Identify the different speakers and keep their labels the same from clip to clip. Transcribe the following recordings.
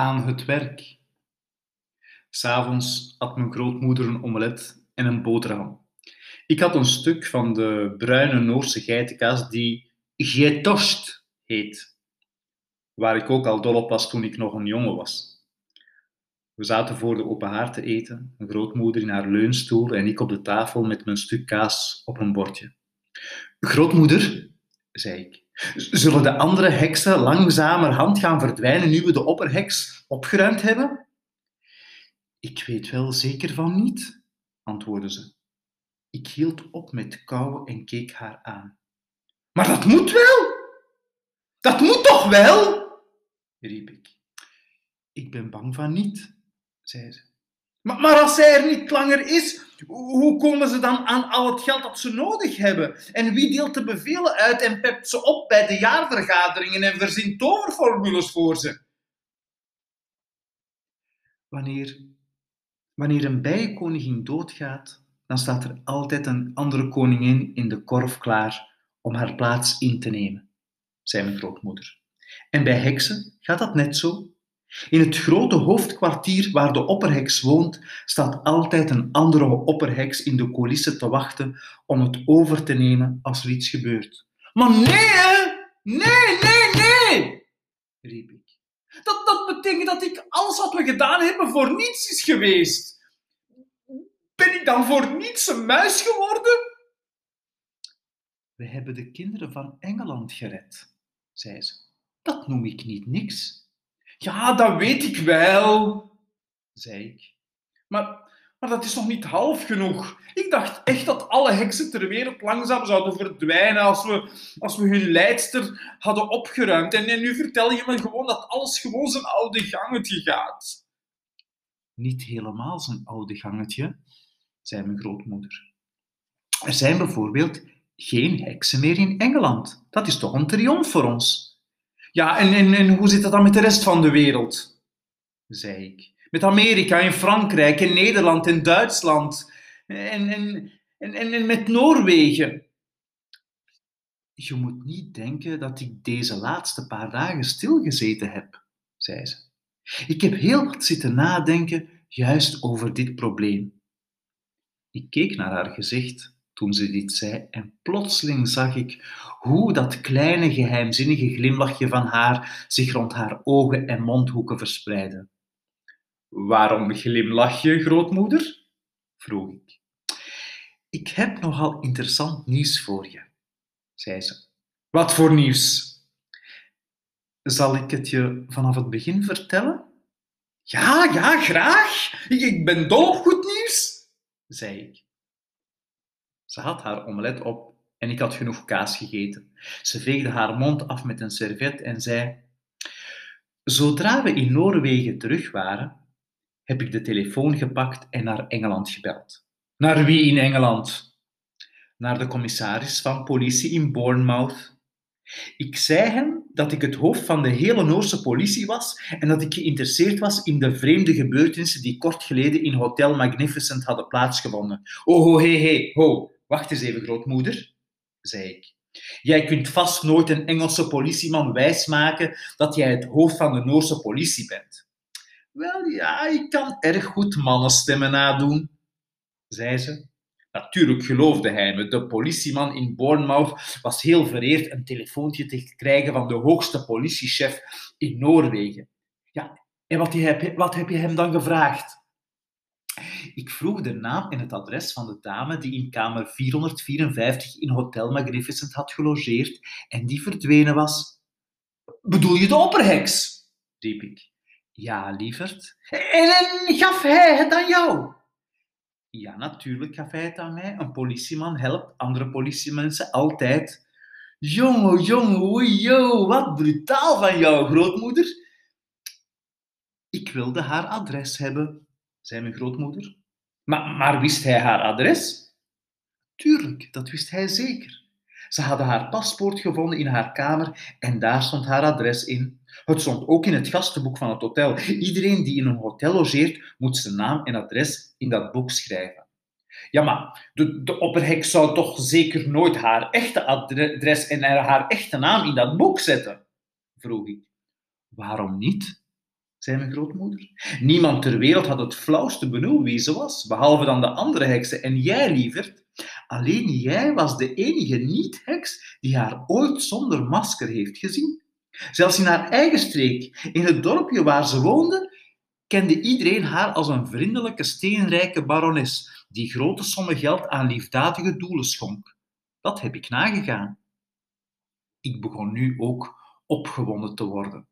Speaker 1: aan het werk. S'avonds at mijn grootmoeder een omelet en een boterham. Ik had een stuk van de bruine Noorse geitenkaas die geitost heet, waar ik ook al dol op was toen ik nog een jongen was. We zaten voor de open haard te eten, mijn grootmoeder in haar leunstoel en ik op de tafel met mijn stuk kaas op een bordje. Grootmoeder, zei ik, zullen de andere heksen langzamerhand gaan verdwijnen nu we de opperheks opgeruimd hebben? Ik weet wel zeker van niet, antwoordde ze. Ik hield op met kauwen en keek haar aan. Maar dat moet wel! Dat moet toch wel? riep ik. Ik ben bang van niet, zei ze. Maar, maar als zij er niet langer is, hoe komen ze dan aan al het geld dat ze nodig hebben? En wie deelt de bevelen uit en pept ze op bij de jaarvergaderingen en verzint toverformules voor ze? Wanneer, wanneer een bijenkoningin doodgaat, dan staat er altijd een andere koningin in de korf klaar om haar plaats in te nemen, zei mijn grootmoeder. En bij heksen gaat dat net zo. In het grote hoofdkwartier waar de opperheks woont, staat altijd een andere opperheks in de coulissen te wachten om het over te nemen als er iets gebeurt. Maar nee, hè? Nee, nee, nee! riep ik. Dat, dat betekent dat ik alles wat we gedaan hebben voor niets is geweest. Ben ik dan voor niets een muis geworden? We hebben de kinderen van Engeland gered, zei ze. Dat noem ik niet niks. Ja, dat weet ik wel, zei ik. Maar, maar dat is nog niet half genoeg. Ik dacht echt dat alle heksen ter wereld langzaam zouden verdwijnen als we, als we hun leidster hadden opgeruimd. En, en nu vertel je me gewoon dat alles gewoon zijn oude gangetje gaat. Niet helemaal zijn oude gangetje, zei mijn grootmoeder. Er zijn bijvoorbeeld geen heksen meer in Engeland. Dat is toch een triomf voor ons. Ja, en, en, en hoe zit dat dan met de rest van de wereld? zei ik. Met Amerika en Frankrijk en Nederland en Duitsland en, en, en, en, met Noorwegen. Je moet niet denken dat ik deze laatste paar dagen stilgezeten heb, zei ze. Ik heb heel wat zitten nadenken juist over dit probleem. Ik keek naar haar gezicht toen ze dit zei en plotseling zag ik hoe dat kleine geheimzinnige glimlachje van haar zich rond haar ogen en mondhoeken verspreidde. Waarom glimlach je, grootmoeder? vroeg ik. Ik heb nogal interessant nieuws voor je, zei ze. Wat voor nieuws? Zal ik het je vanaf het begin vertellen? Ja, ja, graag. Ik ben dol op goed nieuws, zei ik. Ze had haar omelet op en ik had genoeg kaas gegeten. Ze veegde haar mond af met een servet en zei: Zodra we in Noorwegen terug waren, heb ik de telefoon gepakt en naar Engeland gebeld. Naar wie in Engeland? Naar de commissaris van politie in Bournemouth. Ik zei hem dat ik het hoofd van de hele Noorse politie was en dat ik geïnteresseerd was in de vreemde gebeurtenissen die kort geleden in Hotel Magnificent hadden plaatsgevonden. Oh, ho, he, he, ho, Wacht eens even, grootmoeder, zei ik. Jij kunt vast nooit een Engelse politieman wijsmaken dat jij het hoofd van de Noorse politie bent. Wel ja, ik kan erg goed mannenstemmen nadoen, zei ze. Natuurlijk geloofde hij me. De politieman in Bournemouth was heel vereerd een telefoontje te krijgen van de hoogste politiechef in Noorwegen. Ja, en wat heb, wat heb je hem dan gevraagd? Ik vroeg de naam en het adres van de dame die in kamer 454 in Hotel Magnificent had gelogeerd en die verdwenen was. Bedoel je de opperheks? riep ik. Ja, lieverd. En, gaf hij het aan jou? Ja, natuurlijk gaf hij het aan mij. Een politieman helpt andere politiemensen altijd. Jongen, jongen, oei, yo, wat brutaal van jou, grootmoeder. Ik wilde haar adres hebben, zei mijn grootmoeder. Maar, maar wist hij haar adres? Tuurlijk, dat wist hij zeker. Ze hadden haar paspoort gevonden in haar kamer en daar stond haar adres in. Het stond ook in het gastenboek van het hotel. Iedereen die in een hotel logeert, moet zijn naam en adres in dat boek schrijven. Ja, maar de, de opperhek zou toch zeker nooit haar echte adres en haar echte naam in dat boek zetten? vroeg ik. Waarom niet? Zei mijn grootmoeder. Niemand ter wereld had het flauwste benul wie ze was, behalve dan de andere heksen en jij, lieverd. Alleen jij was de enige niet-heks die haar ooit zonder masker heeft gezien. Zelfs in haar eigen streek, in het dorpje waar ze woonde, kende iedereen haar als een vriendelijke, steenrijke barones die grote sommen geld aan liefdadige doelen schonk. Dat heb ik nagegaan. Ik begon nu ook opgewonden te worden.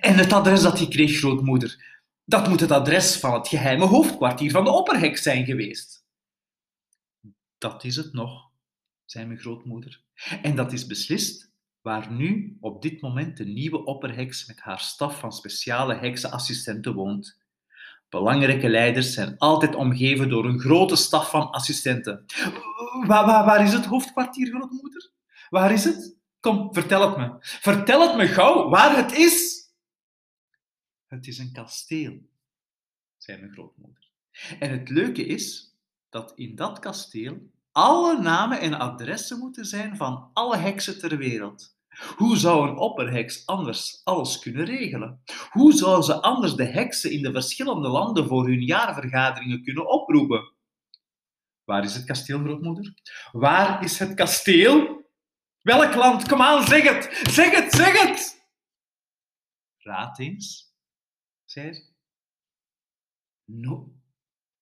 Speaker 1: En het adres dat ik kreeg, grootmoeder, dat moet het adres van het geheime hoofdkwartier van de opperheks zijn geweest. Dat is het nog, zei mijn grootmoeder. En dat is beslist waar nu op dit moment de nieuwe opperheks met haar staf van speciale heksenassistenten woont. Belangrijke leiders zijn altijd omgeven door een grote staf van assistenten. Waar, waar is het hoofdkwartier, grootmoeder? Waar is het? Kom, vertel het me. Vertel het me gauw, waar het is. Het is een kasteel, zei mijn grootmoeder. En het leuke is dat in dat kasteel alle namen en adressen moeten zijn van alle heksen ter wereld. Hoe zou een opperheks anders alles kunnen regelen? Hoe zou ze anders de heksen in de verschillende landen voor hun jaarvergaderingen kunnen oproepen? Waar is het kasteel, grootmoeder? Waar is het kasteel? Welk land? Kom aan, zeg het! Zeg het, zeg het! Raad eens, zei ze. No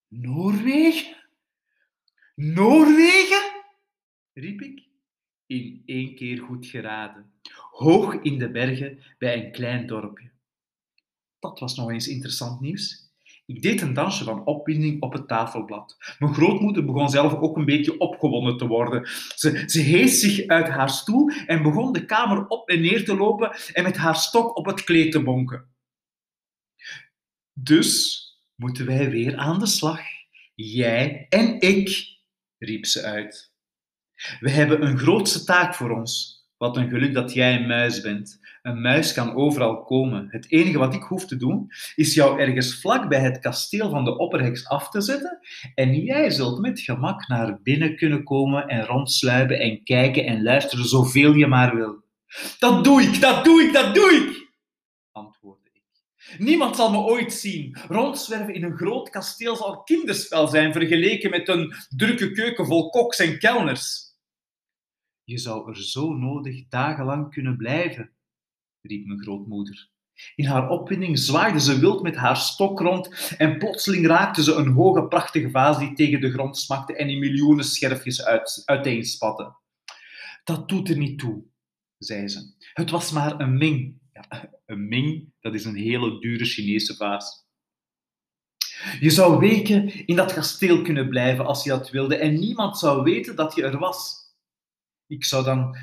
Speaker 1: Noorwegen? Noorwegen? riep ik. In één keer goed geraden. Hoog in de bergen bij een klein dorpje. Dat was nog eens interessant nieuws. Ik deed een dansje van opwinding op het tafelblad. Mijn grootmoeder begon zelf ook een beetje opgewonden te worden. Ze, ze hees zich uit haar stoel en begon de kamer op en neer te lopen en met haar stok op het kleed te bonken. Dus moeten wij weer aan de slag. Jij en ik, riep ze uit. We hebben een grootste taak voor ons. Wat een geluk dat jij een muis bent. Een muis kan overal komen. Het enige wat ik hoef te doen, is jou ergens vlak bij het kasteel van de opperheks af te zetten en jij zult met gemak naar binnen kunnen komen en rondsluipen en kijken en luisteren zoveel je maar wil. Dat doe ik, dat doe ik, dat doe ik, antwoordde ik. Niemand zal me ooit zien. Rondzwerven in een groot kasteel zal kinderspel zijn vergeleken met een drukke keuken vol koks en kelners. Je zou er zo nodig dagenlang kunnen blijven, riep mijn grootmoeder. In haar opwinding zwaaide ze wild met haar stok rond en plotseling raakte ze een hoge, prachtige vaas die tegen de grond smakte en in miljoenen scherfjes uit, uiteenspatte. Dat doet er niet toe, zei ze. Het was maar een ming. Ja, een ming, dat is een hele dure Chinese vaas. Je zou weken in dat kasteel kunnen blijven als je dat wilde en niemand zou weten dat je er was. Ik zou dan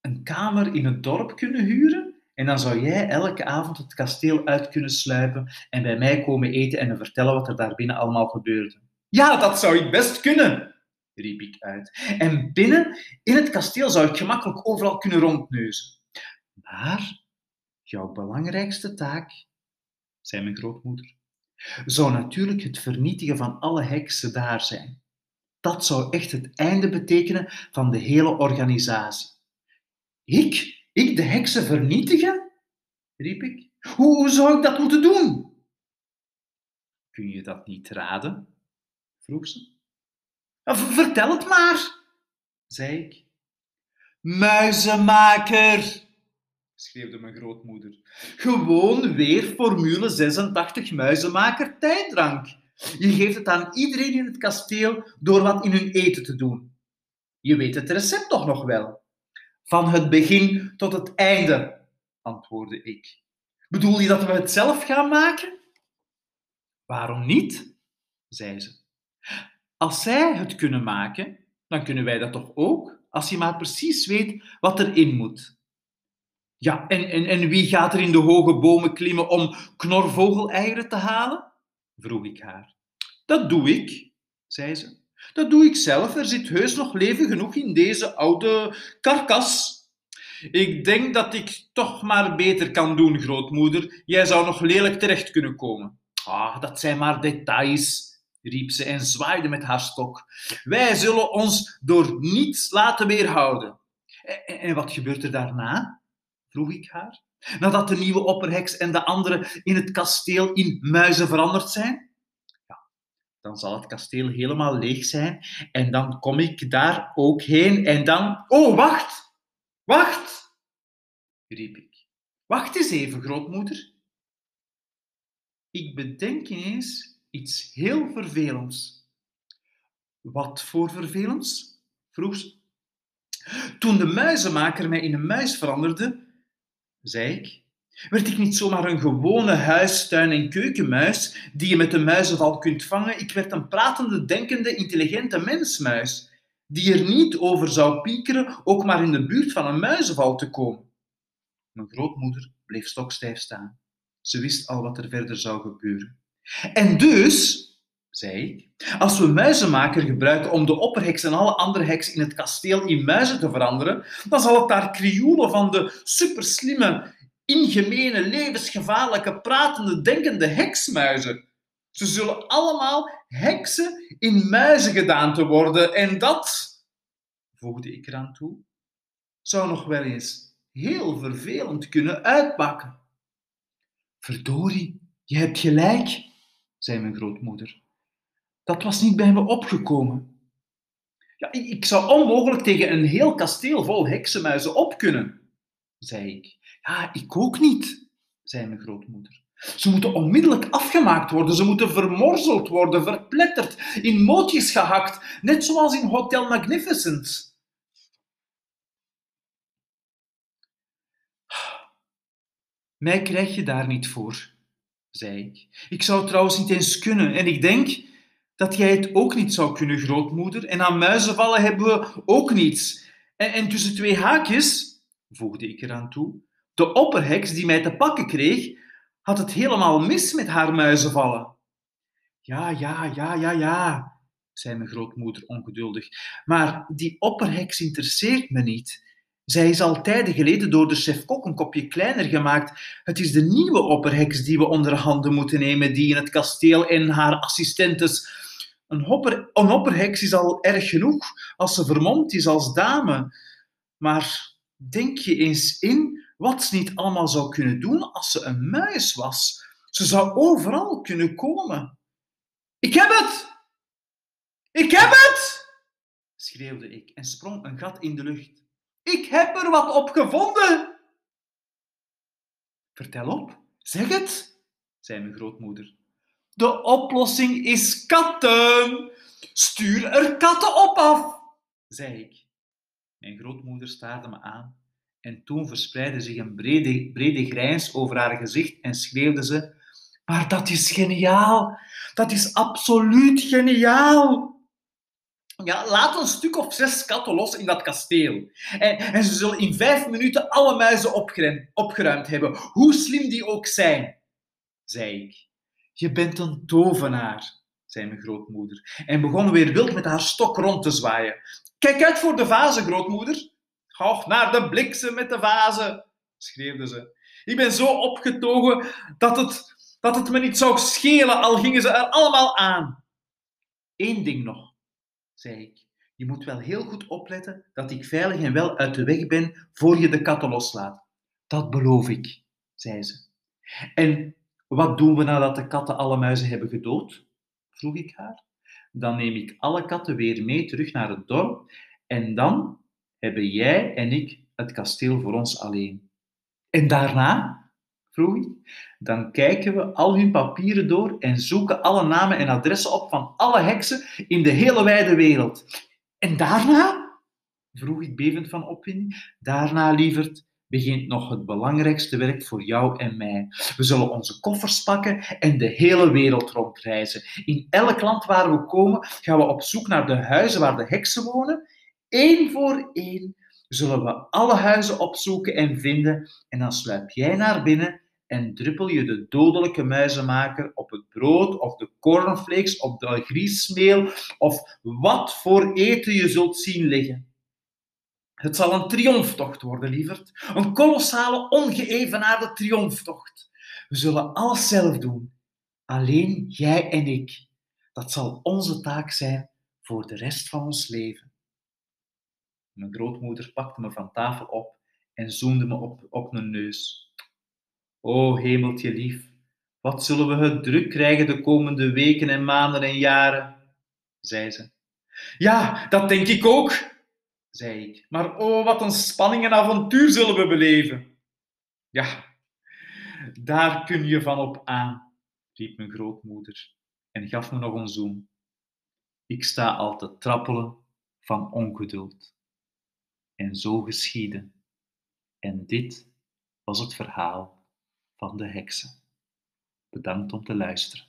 Speaker 1: een kamer in het dorp kunnen huren en dan zou jij elke avond het kasteel uit kunnen sluipen en bij mij komen eten en me vertellen wat er daar binnen allemaal gebeurde. Ja, dat zou ik best kunnen, riep ik uit. En binnen, in het kasteel, zou ik gemakkelijk overal kunnen rondneuzen. Maar jouw belangrijkste taak, zei mijn grootmoeder, zou natuurlijk het vernietigen van alle heksen daar zijn. Dat zou echt het einde betekenen van de hele organisatie. Ik? Ik de heksen vernietigen? riep ik. Hoe zou ik dat moeten doen? Kun je dat niet raden? vroeg ze. Vertel het maar, zei ik. Muizenmaker, schreeuwde mijn grootmoeder. Gewoon weer Formule 86 muizenmaker tijddrank. Je geeft het aan iedereen in het kasteel door wat in hun eten te doen. Je weet het recept toch nog wel? Van het begin tot het einde, antwoordde ik. Bedoel je dat we het zelf gaan maken? Waarom niet? zei ze. Als zij het kunnen maken, dan kunnen wij dat toch ook, als je maar precies weet wat erin moet. Ja, en, en, en wie gaat er in de hoge bomen klimmen om knorvogeleieren te halen? Vroeg ik haar. Dat doe ik, zei ze. Dat doe ik zelf. Er zit heus nog leven genoeg in deze oude karkas. Ik denk dat ik toch maar beter kan doen, grootmoeder. Jij zou nog lelijk terecht kunnen komen. Ah, dat zijn maar details, riep ze en zwaaide met haar stok. Wij zullen ons door niets laten weerhouden. En wat gebeurt er daarna? vroeg ik haar, nadat de nieuwe opperheks en de andere in het kasteel in muizen veranderd zijn. Ja, dan zal het kasteel helemaal leeg zijn en dan kom ik daar ook heen en dan... Oh, wacht! Wacht! riep ik. Wacht eens even, grootmoeder. Ik bedenk ineens iets heel vervelends. Wat voor vervelends? vroeg ze. Toen de muizenmaker mij in een muis veranderde, zei ik, werd ik niet zomaar een gewone huistuin- en keukenmuis die je met een muizenval kunt vangen. Ik werd een pratende, denkende, intelligente mensmuis, die er niet over zou piekeren ook maar in de buurt van een muizenval te komen. Mijn grootmoeder bleef stokstijf staan. Ze wist al wat er verder zou gebeuren. En dus, zei ik, als we muizenmaker gebruiken om de opperheks en alle andere heksen in het kasteel in muizen te veranderen, dan zal het daar krioelen van de superslimme, ingemene, levensgevaarlijke, pratende, denkende heksmuizen. Ze zullen allemaal heksen in muizen gedaan te worden en dat, voegde ik eraan toe, zou nog wel eens heel vervelend kunnen uitpakken. Verdorie, je hebt gelijk, zei mijn grootmoeder. Dat was niet bij me opgekomen. Ja, ik zou onmogelijk tegen een heel kasteel vol heksenmuizen op kunnen, zei ik. Ja, ik ook niet, zei mijn grootmoeder. Ze moeten onmiddellijk afgemaakt worden, ze moeten vermorzeld worden, verpletterd, in mootjes gehakt, net zoals in Hotel Magnificent. Mij krijg je daar niet voor, zei ik. Ik zou trouwens niet eens kunnen en ik denk dat jij het ook niet zou kunnen, grootmoeder. En aan muizenvallen hebben we ook niets. En, en tussen twee haakjes, voegde ik eraan toe, de opperheks die mij te pakken kreeg, had het helemaal mis met haar muizenvallen. Ja, ja, ja, ja, ja, zei mijn grootmoeder ongeduldig. Maar die opperheks interesseert me niet. Zij is al tijden geleden door de chef-kok een kopje kleiner gemaakt. Het is de nieuwe opperheks die we onder handen moeten nemen, die in het kasteel en haar assistentes. Een, hopper, is al erg genoeg als ze vermomd is als dame. Maar denk je eens in wat ze niet allemaal zou kunnen doen als ze een muis was. Ze zou overal kunnen komen. Ik heb het! Ik heb het! schreeuwde ik en sprong een gat in de lucht. Ik heb er wat op gevonden. Vertel op, zeg het, zei mijn grootmoeder. De oplossing is katten. Stuur er katten op af, zei ik. Mijn grootmoeder staarde me aan en toen verspreidde zich een brede, brede grijns over haar gezicht en schreeuwde ze: Maar dat is geniaal! Dat is absoluut geniaal! Ja, laat een stuk of zes katten los in dat kasteel. En, en ze zullen in vijf minuten alle muizen opgeruimd, opgeruimd hebben, hoe slim die ook zijn, zei ik. Je bent een tovenaar, zei mijn grootmoeder, en begon weer wild met haar stok rond te zwaaien. Kijk uit voor de vazen, grootmoeder. Och, naar de bliksem met de vazen, schreeuwde ze. Ik ben zo opgetogen dat het, dat het me niet zou schelen, al gingen ze er allemaal aan. Eén ding nog, zei ik. Je moet wel heel goed opletten dat ik veilig en wel uit de weg ben voor je de katten loslaat. Dat beloof ik, zei ze. En wat doen we nadat de katten alle muizen hebben gedood? vroeg ik haar. Dan neem ik alle katten weer mee terug naar het dorp en dan hebben jij en ik het kasteel voor ons alleen. En daarna, vroeg ik, dan kijken we al hun papieren door en zoeken alle namen en adressen op van alle heksen in de hele wijde wereld. En daarna, vroeg ik bevend van opwinding, daarna, lieverd, begint nog het belangrijkste werk voor jou en mij. We zullen onze koffers pakken en de hele wereld rondreizen. In elk land waar we komen, gaan we op zoek naar de huizen waar de heksen wonen Eén voor één zullen we alle huizen opzoeken en vinden en dan sluip jij naar binnen en druppel je de dodelijke muizenmaker op het brood of de cornflakes of de griesmeel of wat voor eten je zult zien liggen. Het zal een triomftocht worden, lieverd. Een kolossale, ongeëvenaarde triomftocht. We zullen alles zelf doen. Alleen jij en ik. Dat zal onze taak zijn voor de rest van ons leven. Mijn grootmoeder pakte me van tafel op en zoende me op, op mijn neus. O hemeltje lief, wat zullen we het druk krijgen de komende weken en maanden en jaren, zei ze. Ja, dat denk ik ook, zei ik. Maar oh, wat een spanning en avontuur zullen we beleven. Ja, daar kun je van op aan, riep mijn grootmoeder en gaf me nog een zoen. Ik sta al te trappelen van ongeduld. En zo geschiedde. En dit was het verhaal van de heksen. Bedankt om te luisteren.